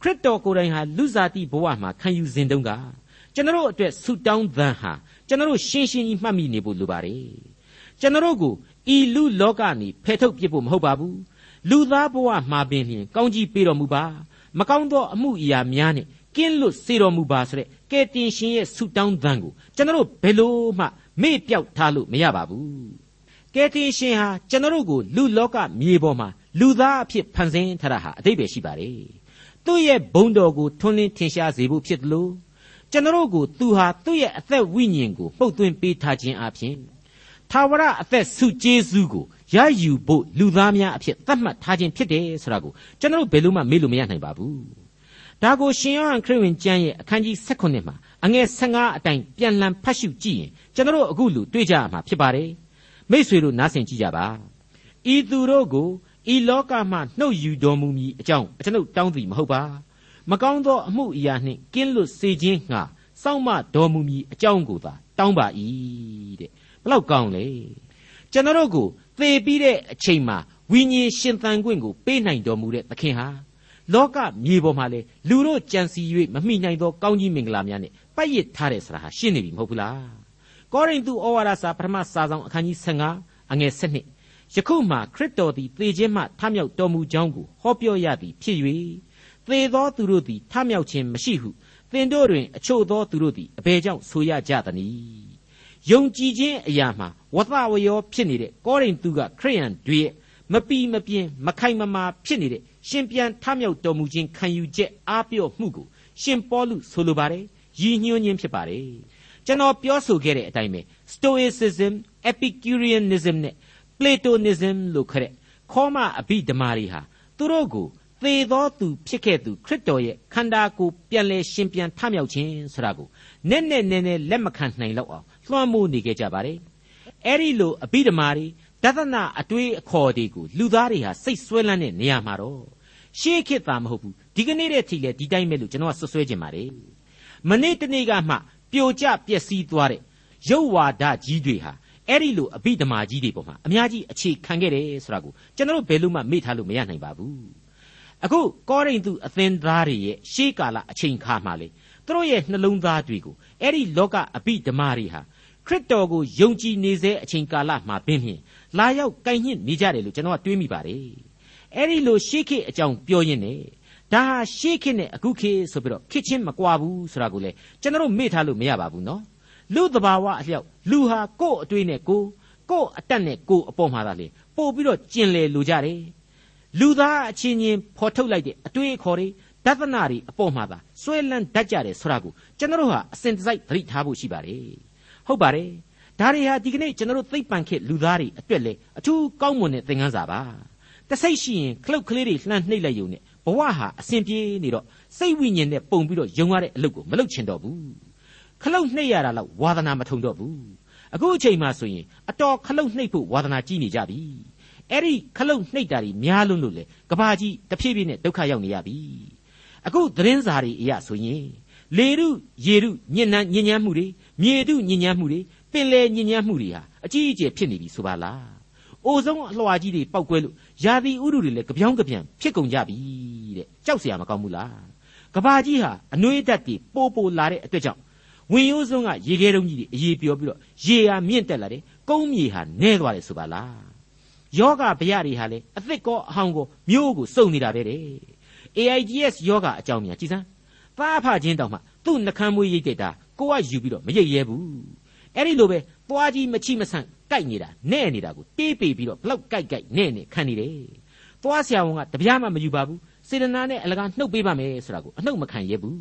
ခရစ်တော်ကိုယ်တိုင်ဟာလူစားတိဘဝမှာခံယူစဉ်တုန်းကကျွန်တော်အတွက်ဆုတောင်းသံဟာ ကျွန်တော်ရှင်းရှင်းကြီးမှတ်မိနေဖို့လိုပါတယ်ကျွန်တော်ကိုဤလူလောကနေဖယ်ထုတ်ပြစ်ဖို့မဟုတ်ပါဘူးလူသားဘဝမှာပင်လျှင်ကောင်းကြီးပေးတော်မူပါမကောင်းသောအမှုအရာများနဲ့ကင်းလွတ်စေတော်မူပါဆိုတဲ့ကယ်တင်ရှင်ရဲ့ဆုတောင်းသံကိုကျွန်တော်ဘယ်လို့မှမေ့ပြောက်ထားလို့မရပါဘူးကယ်တင်ရှင်ဟာကျွန်တော်ကိုလူလောကမြေပေါ်မှာလူသားအဖြစ်ဖန်ဆင်းထားတာဟာအတိတ်ပဲရှိပါတယ်သူ့ရဲ့ဘုံတော်ကိုထွန်းလင်းထင်ရှားစေဖို့ဖြစ်တယ်လို့ ကျွန်တော်ကိုသူဟာသူ့ရဲ့အသက်ဝိညာဉ်ကိုပုတ်သွင်းပေးထားခြင်းအပြင်သာဝရအသက်ဆုကျေးဇူးကိုရယူဖို့လူသားများအဖြစ်သတ်မှတ်ထားခြင်းဖြစ်တယ်ဆိုတာကိုကျွန်တော်ဘယ်လို့မှမေ့လို့မရနိုင်ပါဘူးဒါကိုရှင်ယောဟန်ခရစ်ဝင်ကျမ်းရဲ့အခန်းကြီး16မှာအငယ်15အတိုင်းပြန်လှန်ဖတ်ရှုကြည့်ရင်ကျွန်တော်အခုလူတွေ့ကြရမှာဖြစ်ပါတယ်မိษွေတို့နားဆင်ကြည့်ကြပါဤသူတို့ကိုဤလောကမှနှုတ်ယူတော်မူမည်အကြောင်းကျွန်ုပ်တောင်းသည်မဟုတ်ပါ မကောင်းသောအမှုအရာနှင့်ကင်းလွတ်စေခြင်းငှာစောင့်မတော်မူမည်အကြောင်းကိုသာတောင်းပါ၏တဲ့ဘလောက်ကောင်းလဲကျွန်တော်ကိုသေပြီးတဲ့အချိန်မှာဝိညာဉ်ရှင်သန်ခွင့်ကိုပေးနိုင်တော်မူတဲ့သခင်ဟာလောကမြေပေါ်မှာလေလူတို့ကြံစီ၍မမိနိုင်သောကောင်းကြီးမင်္ဂလာများနဲ့ပတ်ရစ်ထားတယ်ဆိုတာဟာရှင်းနေပြီမဟုတ်ဘူးလားကောရိန္သုဩဝါဒစာပထမစာဆောင်အခန်းကြီး15အငယ်7ယခုမှခရစ်တော်သည်သေခြင်းမှထမြောက်တော်မူကြောင်းကိုဟောပြောရသည်ဖြစ်၍ သေသောသူတို့သည်ထမြောက်ခြင်းမရှိဟုသင်တို့တွင်အချို့သောသူတို့သည်အဘယ်ကြောင့်ဆိုရကြသနည်းယုံကြည်ခြင်းအရာမှာဝသဝယောဖြစ်နေတဲ့ကောရိန္သုကခရိယန်တွေရဲ့မပီမပြင်းမခိုင်မမာဖြစ်နေတဲ့ရှင်ပြန်ထမြောက်တော်မူခြင်းခံယူချက်အားပြော့မှုကိုရှင်ပေါလုဆိုလိုပါတယ်ရည်ညွှန်းခြင်းဖြစ်ပါတယ်ကျွန်တော်ပြောဆိုခဲ့တဲ့အတိုင်းပဲ stoicism epicureanism နဲ့ platonism လို့ခေါ်တဲ့ခေါမအဘိဓမ္မာတွေဟာသူတို့ကို သေသောသူဖြစ်ခဲ့သူခရစ်တော်ရဲ့ခန္ဓာကိုယ်ပြန်လဲရှင်ပြန်ထမြောက်ခြင်းဆိုတာကိုနက်နက်နဲနဲလက်မခံနိုင်တော့အောင်လွှမ်းမိုးနေခဲ့ကြပါတယ်အဲ့ဒီလိုအဘိဓမ္မာတွေဒသနာအတွေးအခေါ်တွေကိုလူသားတွေဟာစိတ်ဆွဲလန်းတဲ့နေရာမှာတော့ရှေးခေတ်သားမဟုတ်ဘူးဒီကနေ့တည်းထိလေဒီတိုင်းပဲလို့ကျွန်တော်ကဆွဆွဲခြင်းပါတယ်မနေ့တနေ့ကမှပြိုကျပျက်စီးသွားတဲ့ရုပ်ဝါဒကြီးတွေဟာအဲ့ဒီလိုအဘိဓမ္မာကြီးတွေပေါ်မှာအများကြီးအခြေခံခဲ့တယ်ဆိုတာကိုကျွန်တော်ဘယ်လို့မှမေ့ထားလို့မရနိုင်ပါဘူး အခုကောရိန္သုအသင်းသားတွေရဲ့ရှေးကာလအချိန်ခါမှာလေသူတို့ရဲ့နှလုံးသားတွေကိုအဲ့ဒီလောကအဘိဓမ္မာတွေဟာခရစ်တော်ကိုယုံကြည်နေစေအချိန်ကာလမှာပင်ဖြင့်လာရောက်ကင်ညှင့်နေကြတယ်လို့ကျွန်တော်ကတွေးမိပါတယ်အဲ့ဒီလိုရှေးခေတ်အကြောင်းပြောရင်းနဲ့ဒါဟာရှေးခေတ်နဲ့အခုခေတ်ဆိုပြီးတော့ခေတ်ချင်းမကွာဘူးဆိုတာကိုလေကျွန်တော်မေ့ထားလို့မရပါဘူးနော်လူတဘာဝအလျောက်လူဟာကိုယ့်အတွေးနဲ့ကိုယ်ကိုယ့်အတက်နဲ့ကိုယ်အပေါ်မှာသာလေပို့ပြီးတော့ကျင်လေလိုကြတယ် လူသားအချင်းချင်းဖော်ထုတ်လိုက်တဲ့အတွေးအခေါ်တွေဒသနာတွေအပေါ်မှာသာဆွဲလန်းတတ်ကြတယ်ဆိုတာကိုကျွန်တော်ဟာအစဉ်တစိုက်သတိထားဖို့ရှိပါတယ်ဟုတ်ပါတယ်ဒါတွေဟာဒီကနေ့ကျွန်တော်သိပ္ပံခေတ်လူသားတွေအတွက်လေအထူးကောင်းမွန်တဲ့သင်ခန်းစာပါတစိတ်ရှိရင်ခလုတ်ကလေးတွေလှမ်းနှိပ်လိုက်ယုံနဲ့ဘဝဟာအစဉ်ပြေနေတော့စိတ်ဝိညာဉ်နဲ့ပုံပြီးတော့ယုံရတဲ့အလုပ်ကိုမလုပ်ချင်တော့ဘူးခလုတ်နှိပ်ရတာတော့ဝါသနာမထုံတော့ဘူးအခုအချိန်မှဆိုရင်အတော်ခလုတ်နှိပ်ဖို့ဝါသနာကြီးနေကြပြီ အဲ့ဒီခလုတ်နှိပ်တာတွေများလွန်းလို့လေကဘာကြီးတဖြည်းဖြည်းနဲ့ဒုက္ခရောက်နေရပြီ အခုသတင်းစာတွေအရဆိုရင်လေရုရေရုညဉ့်နှံညဉ့်ညမ်းမှုတွေမြေတုညဉ့်ညမ်းမှုတွေပင်လေညဉ့်ညမ်းမှုတွေဟာအကြီးအကျယ်ဖြစ်နေပြီဆိုပါလားအိုဆုံးအလွှာကြီးတွေပောက်ကွဲလို့ယာတိဥရုတွေလည်းကြပြောင်းကြပြန်ဖြစ်ကုန်ကြပြီတဲ့ကြောက်เสียမကောင်းဘူးလားကဘာကြီးဟာအနှွေးဓာတ်တွေပိုးပိုးလာတဲ့အတွက်ကြောင့်ဝင်ရိုးစုံကရေခဲတုံးကြီးတွေအေးပြောပြီးတော့ရေဟာမြင့်တက်လာတယ်ကုန်းမြေဟာနဲသွားတယ်ဆိုပါလား ယောဂဗျာတွေဟာလေအသစ်ကောအဟောင်းကောမျိုးကိုစုံနေတာပဲတဲ့ AIDS ယောဂအကြောင်းများကြည်စမ်းသားဖချင်းတောင်မှသူ့နှကမ်းမွေးရိတ်တဲ့တာကိုကယူပြီးတော့မရိတ်ရဲဘူးအဲ့ဒီလိုပဲသွားကြီးမချိမဆန့်ကြိုက်နေတာနဲ့နေတာကိုတေးပေပြီးတော့ဘလောက်ကြိုက်ကြိုက်နဲ့နေခံနေတယ်သွားဆရာဝန်ကတပြားမှမယူပါဘူးစေတနာနဲ့အလကားနှုတ်ပေးပါမယ်ဆိုတာကိုအနှုတ်မခံရဲဘူး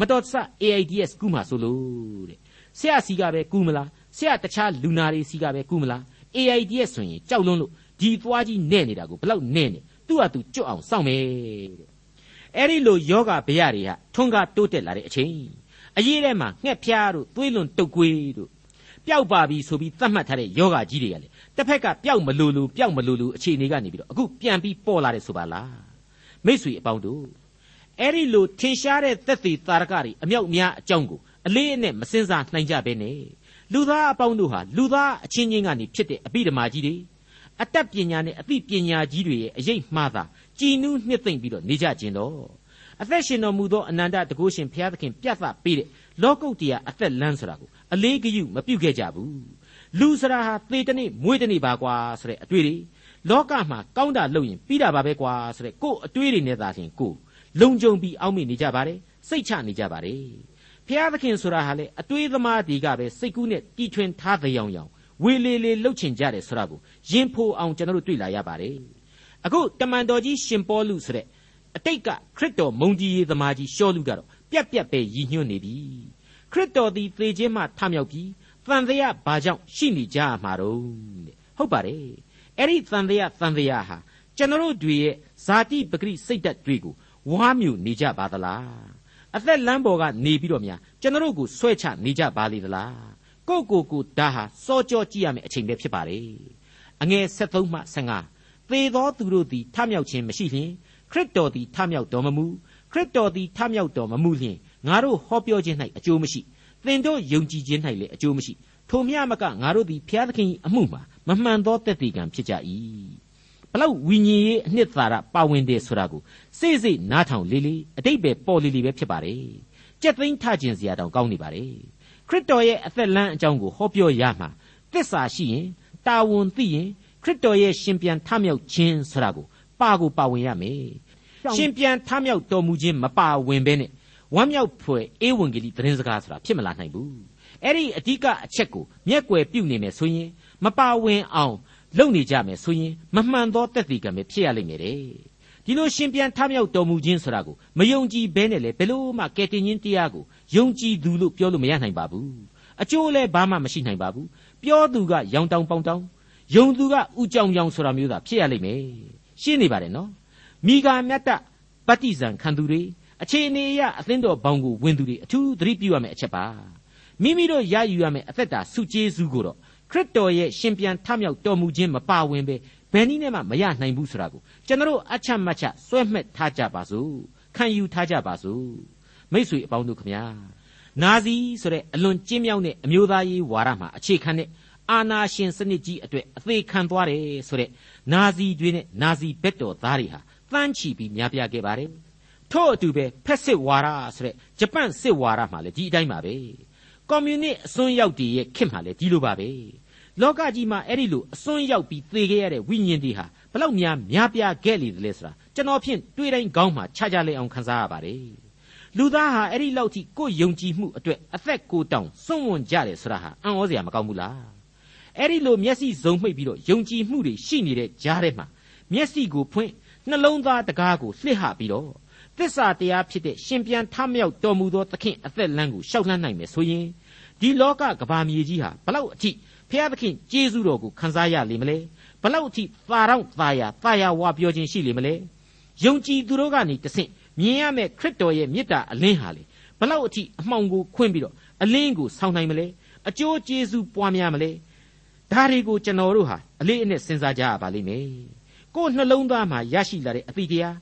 မတော်တဆ AIDS ကူးမှာဆိုလို့တဲ့ဆရာစီကပဲကူးမလားဆရာတခြားလူနာတွေစီကပဲကူးမလား AIDS ဆိုရင်ကြောက်လွန်းလို့ဒီသွားကြီးနဲ့နေတာကိုဘလောက်နဲ့နေသူ့ဟာသူကြွအောင်စောင့်မယ်တဲ့အဲ့ဒီလိုယောဂဗျာတွေဟာထွန်းကားတိုးတက်လာတဲ့အချိန်အရေးထဲမှာငှက်ဖျားတို့သွေးလွန်တုတ်ကွေးတို့ပျောက်ပါပြီဆိုပြီးသတ်မှတ်ထားတဲ့ယောဂကြီးတွေကလေတစ်ဖက်ကပျောက်မလို့လို့ပျောက်မလို့လို့အခြေအနေကနေပြီးတော့အခုပြန်ပြီးပေါ်လာတယ်ဆိုပါလားမိတ်ဆွေအပေါင်းတို့အဲ့ဒီလိုထင်ရှားတဲ့သက်သေတာရကတွေအမြောက်များအကြောင်းကိုအလေးအနက်မစင်စားနိုင်ကြဘဲနဲ့ လူသားအပေါင်းတို့ဟာလူသားအချင်းချင်းကနေဖြစ်တဲ့အပိဓမ္မာကြီးတွေအတတ်ပညာနဲ့အသိပညာကြီးတွေရဲ့အရေးမှားတာကြည်နူးနှစ်သိမ့်ပြီးတော့နေကြခြင်းတော့အသက်ရှင်တော်မူသောအနန္တတကုရှင်ဘုရားသခင်ပြတ်သားပေးတဲ့လောကုတ္တရာအသက်လမ်းဆိုတာကိုအလေးဂရုမပြုခဲ့ကြဘူးလူစရာဟာသေတနေ့မွေးတနေ့ပါကွာဆိုတဲ့အတွေ့တွေလောကမှာကောင်းတာလုပ်ရင်ပြီးတာပါပဲကွာဆိုတဲ့ကို့အတွေ့တွေနဲ့သာလျှင်ကိုလုံခြုံပြီးအောက်မေ့နေကြပါတယ်စိတ်ချနေကြပါတယ် ဘုရားသခင်ဆိုတာဟာလေအတွေးသမားတွေကပဲစိတ်ကူးနဲ့တီထွင်ထားတဲ့ရောင်ရောင်ဝေလေလေလှုပ်ချင်ကြတယ်ဆိုတာကိုရင်ဖိုအောင်ကျွန်တော်တို့တွေ့လာရပါတယ်အခုတမန်တော်ကြီးရှင်ပေါလုဆိုတဲ့အတိတ်ကခရစ်တော်မုံကြီးရေးသမားကြီးရှောလူကတော့ပြက်ပြက်ပဲရည်ညွှန်းနေပြီခရစ်တော်သည်သေခြင်းမှထမြောက်ပြီးတန်တရားဘာကြောင့်ရှိနေကြမှာတော့တဲ့ဟုတ်ပါတယ်အဲ့ဒီတန်တရားတန်တရားဟာကျွန်တော်တို့တွေရဲ့ဇာတိပဂရိစိတ်ဓာတ်တွေကိုဝါမြူနေကြပါသလား အသက်လမ်းပေါ်ကနေပြီးတော့များကျွန်တော်တို့ကိုဆွဲချနေကြပါလေသလားကိုကိုကိုဒါဟာစောကြောကြည့်ရမယ့်အချိန်ပဲဖြစ်ပါလေအငယ်73မှ75သေသောသူတို့သည်ထမြောက်ခြင်းမရှိလျင်ခရစ်တော်သည်ထမြောက်တော်မမူခရစ်တော်သည်ထမြောက်တော်မမူလျင်ငါတို့ဟောပြောခြင်း၌အကျိုးမရှိသင်တို့ယုံကြည်ခြင်း၌လည်းအကျိုးမရှိထိုမြမကငါတို့သည်ဘုရားသခင်၏အမှုမှာမမှန်သောတက်တည်ကံဖြစ်ကြ၏ ဘလောက်ဝိညာဉ်ရေးအနှစ်သာရပါဝင်တယ်ဆိုတာကိုစိတ်စိတ်နားထောင်လေးလေးအတိတ်ပဲပေါ်လေးလေးပဲဖြစ်ပါတယ်ကြက်သိန်းထခြင်းစရာတောင်ကောင်းနေပါတယ်ခရစ်တော်ရဲ့အသက်လမ်းအကြောင်းကိုဟောပြောရမှာသစ္စာရှိရင်တာဝန်သိရင်ခရစ်တော်ရဲ့ရှင်ပြန်ထမြောက်ခြင်းဆိုတာကိုပါကိုပါဝင်ရမယ်ရှင်ပြန်ထမြောက်တော်မူခြင်းမပါဝင်ဘဲနဲ့ဝမ်းမြောက်ဖွယ်အေဝံဂေလိသတင်းစကားဆိုတာဖြစ်မလာနိုင်ဘူးအဲ့ဒီအဓိကအချက်ကိုမျက်ွယ်ပြုတ်နေမယ်ဆိုရင်မပါဝင်အောင် လုပ်နေကြမယ်ဆိုရင်မမှန်သောတက်တည်ကံပဲဖြစ်ရလိမ့်မယ်တဲ့ဒီလိုရှင်ပြန်ထမြောက်တော်မူခြင်းဆိုတာကိုမယုံကြည်ဘဲနဲ့လေဘယ်လို့မှကယ်တင်ခြင်းတရားကိုယုံကြည်သူလို့ပြောလို့မရနိုင်ပါဘူးအကျိုးလည်းဘာမှမရှိနိုင်ပါဘူးပြောသူကရောင်တောင်ပေါင်တောင်ယုံသူကဥကြောင်ကြောင်ဆိုတာမျိုးသာဖြစ်ရလိမ့်မယ်ရှင်းနေပါတယ်နော်မိဂာမြတ်တပဋိဇံခံသူတွေအခြေအနေအရအသင်းတော်ဘောင်ကိုဝင်သူတွေအထူးသတိပြုရမယ့်အချက်ပါမိမိတို့ရယူရမယ့်အသက်တာစုကျေးဇူးကိုတော့ ခရစ်တော်ရဲ့ရှင်ပြန်ထမြောက်တော်မူခြင်းမပါဝင်ပဲဘယ်နည်းနဲ့မှမရနိုင်ဘူးဆိုတာကိုကျွန်တော်အချမ်းမချစွဲမှတ်ထားကြပါစို့ခံယူထားကြပါစို့မိษွေအပေါင်းတို့ခမညာနာဇီဆိုတဲ့အလွန်ကျင်းမြောက်တဲ့အမျိုးသားရေးဝါဒမှာအခြေခံတဲ့အာနာရှင်စနစ်ကြီးအတွက်အသေးခံသွားတယ်ဆိုတဲ့နာဇီတွေနဲ့နာဇီဘက်တော်သားတွေဟာတန်းချီပြီးများပြားခဲ့ပါတယ်ထို့အတူပဲဖက်စစ်ဝါဒဆိုတဲ့ဂျပန်စစ်ဝါဒမှာလည်းဒီအတိုင်းပါပဲကွန်မြူနစ်အစွန်းရောက်တွေရဲ့ခေတ်မှာလည်းဒီလိုပါပဲ လောကကြီးမှာအဲ့ဒီလိုအစွန်းရောက်ပြီးသေခဲ့ရတဲ့ဝိညာဉ်တွေဟာဘလောက်များများပြားခဲ့လေသလဲဆိုတာကျွန်တော်ဖြင့်တွေးတိုင်းကောင်းမှခြားခြားလေးအောင်ခန်းစားရပါတယ်လူသားဟာအဲ့ဒီလောက်ထိကိုယ်ယုံကြည်မှုအတွက်အသက်ကိုတောင်စွန့်ဝန်ကြတယ်ဆိုတာဟာအံ့ဩစရာမကောင်းဘူးလားအဲ့ဒီလိုမျက်စိစုံမှိတ်ပြီးတော့ယုံကြည်မှုတွေရှိနေတဲ့ကြားထဲမှာမျက်စိကိုဖွင့်နှလုံးသားတကားကိုလှစ်ဟပြီးတော့သစ္စာတရားဖြစ်တဲ့ရှင်ပြန်ထမြောက်တော်မူသောသခင်အသက်လမ်းကိုရှောက်လှမ်းနိုင်မယ်ဆိုရင်ဒီလောကကဘာမြေကြီးဟာဘလောက်အထိ ဖျားသခင်ကျေးဇူးတော်ကိုခံစားရလိမ့်မလဲဘလောက်အထိသာတော့သာယာသာယာဝါပြောခြင်းရှိလိမ့်မလဲယုံကြည်သူတို့ကနေတဆင့်မြင်ရမယ့်ခရစ်တော်ရဲ့မေတ္တာအလင်းဟာလေဘလောက်အထိအမှောင်ကိုခွင့်ပြီးတော့အလင်းကိုဆောင်းနိုင်မလဲအကျိုးကျေးဇူးပွားများမလဲဒါတွေကိုကျွန်တော်တို့ဟာအလေးအနက်စဉ်းစားကြရပါလိမ့်မယ်ကိုယ်နှလုံးသားမှာရရှိလာတဲ့အသီတရား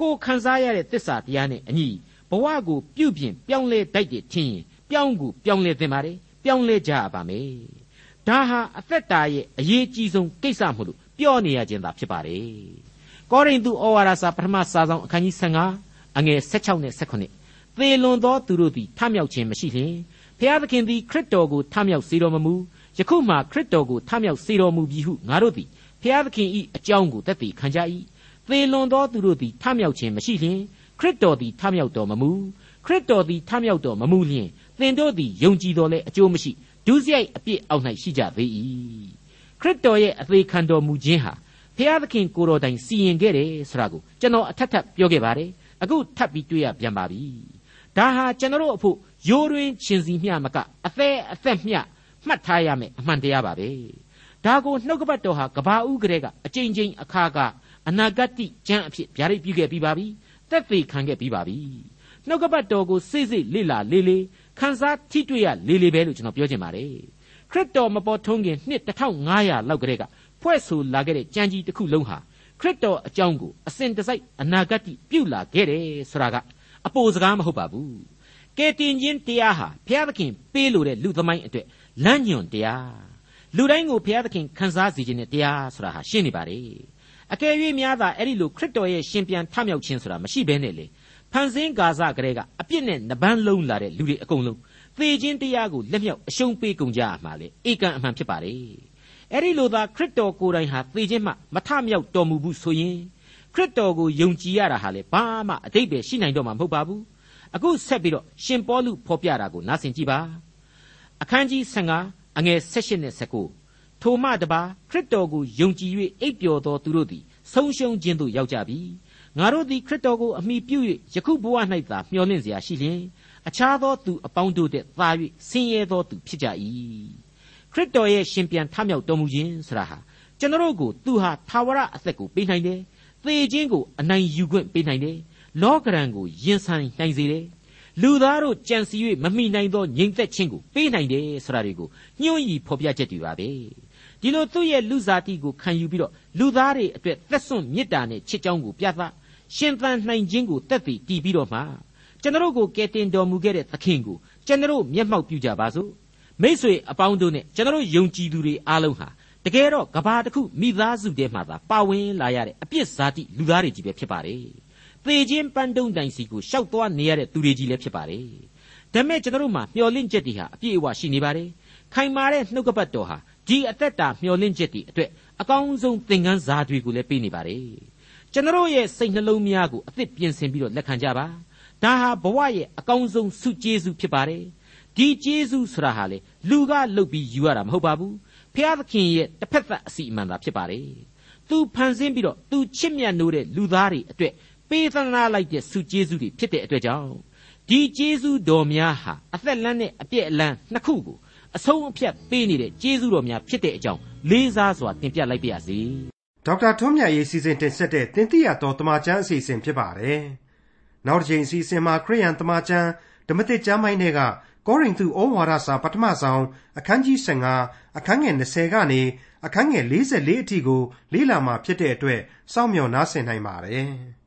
ကိုခံစားရတဲ့သစ္စာတရားနဲ့အညီဘဝကိုပြုပြင်ပြောင်းလဲတတ်တဲ့ထင်ရင်ပြောင်းကိုပြောင်းလဲသင့်ပါတယ်ပြောင်းလဲကြရပါမယ် ဒါဟာအသက်တာရဲ့အရေးကြီးဆုံးကိစ္စမို့လို့ပြောနေရခြင်းသာဖြစ်ပါတယ်ကောရိန္သုဩဝါဒစာပထမစာဆောင်အခန်းကြီး15အငယ်16နဲ့18သေလွန်သောသူတို့သည်ထမြောက်ခြင်းမရှိလျင်ဖျားသခင်သည်ခရစ်တော်ကိုထမြောက်စေတော်မမူယခုမှခရစ်တော်ကိုထမြောက်စေတော်မူပြီဟုငါတို့သည်ဖျားသခင်၏အကြောင်းကိုသက်သေခံကြ၏သေလွန်သောသူတို့သည်ထမြောက်ခြင်းမရှိလျင်ခရစ်တော်သည်ထမြောက်တော်မမူခရစ်တော်သည်ထမြောက်တော်မမူလျင်သင်တို့သည်ယုံကြည်တော်လဲအကျိုးမရှိ ဒုစရိုက်အပြစ်အောက်၌ရှိကြသေး၏ခရစ်တော်ရဲ့အသေးခံတော်မူခြင်းဟာဖျားသခင်ကိုတော်တိုင်စီရင်ခဲ့တယ်ဆိုတာကိုကျွန်တော်အထက်ထပ်ပြောခဲ့ပါတယ်အခုထပ်ပြီးတွေ့ရပြန်ပါပြီဒါဟာကျွန်တော်အဖို့ရိုးရင်းချင်းစီမျှမကအသေးအသက်မျှမှတ်ထားရမယ်အမှန်တရားပါပဲဒါကိုနှုတ်ကပတ်တော်ဟာကဘာဦးကလေးကအကြိမ်ကြိမ်အခါကအနာဂတ်ကျမ်းအဖြစ်ဗျာဒိတ်ပြုခဲ့ပြီးပါပြီသက်သေခံခဲ့ပြီးပါပြီနှုတ်ကပတ်တော်ကိုစိတ်စိတ်လေ့လာလေးလေး ခန်းစားထိတွေ့ရလေးလေးပဲလို့ကျွန်တော်ပြောချင်ပါတယ်ခရစ်တော်မပေါ်ထုံးခင်နှစ်1500လောက်ကလေးကဖွဲ့ဆိုလာခဲ့တဲ့ကြံကြီးတစ်ခုလုံးဟာခရစ်တော်အကြောင်းကိုအစဉ်တစိုက်အနာဂတ်ပြုလာခဲ့တယ်ဆိုတာကအပိုစကားမဟုတ်ပါဘူးကဲတင်ချင်းတရားဟာဘုရားသခင်ပေးလို့တဲ့လူသမိုင်းအတွက်လမ်းညွန်တရားလူတိုင်းကိုဘုရားသခင်ခန်းစားစေခြင်းနဲ့တရားဆိုတာဟာရှင်းနေပါလေအကယ်၍များသာအဲ့ဒီလိုခရစ်တော်ရဲ့ရှင်ပြန်ထမြောက်ခြင်းဆိုတာမရှိဘဲနဲ့လေ ဖန်ဆင်းကာစကလေးကအပြစ်နဲ့နှပန်းလုံးလာတဲ့လူတွေအကုန်လုံးသေခြင်းတရားကိုလက်မြောက်အရှုံးပေးကုန်ကြရမှာလေဧကန်အမှန်ဖြစ်ပါလေအဲ့ဒီလိုသာခရစ်တော်ကိုယ်တိုင်ဟာသေခြင်းမှမထမြောက်တော်မူဘူးဆိုရင်ခရစ်တော်ကိုယုံကြည်ရတာဟာလေဘာမှအတိတ်ပဲရှိနိုင်တော့မှာမဟုတ်ပါဘူးအခုဆက်ပြီးတော့ရှင်ပေါလုဖော်ပြတာကိုနားဆင်ကြည့်ပါအခန်းကြီး15အငယ်16နဲ့19ထိုမှတပါခရစ်တော်ကိုယုံကြည်၍အိပ်ပျော်သောသူတို့သည်ဆုံးရှုံးခြင်းသို့ရောက်ကြပြီ ငါတို့သည်ခရစ်တော်ကိုအမိပြု၍ယခုဘဝ၌သာမျှော်လင့်เสียရှိလျင်အခြားသောသူအပေါင်းတို့တည်းသာ၍ဆင်းရဲသောသူဖြစ်ကြ၏ခရစ်တော်ရဲ့ရှင်ပြန်ထမြောက်တော်မူခြင်းဆိုတာဟာကျွန်တော်တို့ကိုသူဟာသာဝရအသက်ကိုပေးနိုင်တယ်သေခြင်းကိုအနိုင်ယူခွင့်ပေးနိုင်တယ်လောကရန်ကိုရင်ဆိုင်နိုင်စေတယ်လူသားတို့ကြံစီ၍မမိနိုင်သောငြိမ်သက်ခြင်းကိုပေးနိုင်တယ်ဆိုတာတွေကိုညွှန်းရည်ဖော်ပြချက်တွေပါပဲဒီလိုသူ့ရဲ့လူစားတိကိုခံယူပြီးတော့လူသားတွေအတွက်သက်စွန့်မေတ္တာနဲ့ချစ်ကြောင်းကိုပြသ ရှင်သန်နိုင်ခြင်းကိုတက်တည်တည်ပြီးတော့မှကျွန်တော်ကိုကယ်တင်တော်မူခဲ့တဲ့သခင်ကိုကျွန်တော်မျက်မှောက်ပြုကြပါစို့မိษွေအပေါင်းတို့နဲ့ကျွန်တော်ယုံကြည်သူတွေအားလုံးဟာတကယ်တော့ကဘာတစ်ခုမိသားစုထဲမှာသာပါဝင်လာရတဲ့အပြစ်ဇာတိလူသားတွေကြီးပဲဖြစ်ပါတယ်သေခြင်းပန်းတုံးတိုင်စီကိုရှောက်သွားနေရတဲ့သူတွေကြီးလည်းဖြစ်ပါတယ်ဒါမဲ့ကျွန်တော်မှာမျော်လင့်ချက်တွေဟာအပြည့်အဝရှိနေပါတယ်ခိုင်မာတဲ့နှုတ်ကပတ်တော်ဟာဒီအသက်တာမျော်လင့်ချက်တွေအတွက်အကောင်းဆုံးသင်ခန်းစာတွေကိုလည်းပေးနေပါတယ် ကျွန်တော်ရဲ့စိတ်နှလုံးများကိုအသစ်ပြင်ဆင်ပြီးတော့လက်ခံကြပါဒါဟာဘဝရဲ့အကောင်းဆုံးဆုကျေးဇူးဖြစ်ပါတယ်ဒီကျေးဇူးဆိုတာဟာလေလူကလုပ်ပြီးယူရတာမဟုတ်ပါဘူးဖျားသခင်ရဲ့တစ်ဖက်သက်အစီအမံသာဖြစ်ပါတယ်သူဖန်ဆင်းပြီးတော့သူချစ်မြတ်နိုးတဲ့လူသားတွေအတွက်ပေးသနာလိုက်တဲ့ဆုကျေးဇူးတွေဖြစ်တဲ့အတွက်ကြောင့်ဒီကျေးဇူးတော်များဟာအသက်လန်းနဲ့အပြည့်အလန်းနှစ်ခုကိုအဆုံးအဖြတ်ပေးနေတဲ့ကျေးဇူးတော်များဖြစ်တဲ့အကြောင်းလေးစားစွာတင်ပြလိုက်ပါရစေ ဒေါက်တာထွန်းမြတ်ရေးစီစဉ်တင်ဆက်တဲ့တင်ပြတော်တမချန်းအစီအစဉ်ဖြစ်ပါတယ်နောက်တစ်ချိန်အစီအစဉ်မှာခရိယန်တမချန်းဓမ္မသစ်ကျမ်းပိုင်းတွေကကောရိန္သုဩဝါဒစာပထမဆုံးအခန်းကြီး15အခန်းငယ်20ကနေအခန်းငယ်44အထိကိုလေ့လာမှာဖြစ်တဲ့အတွက်စောင့်မျှော်နားဆင်နိုင်ပါတယ်။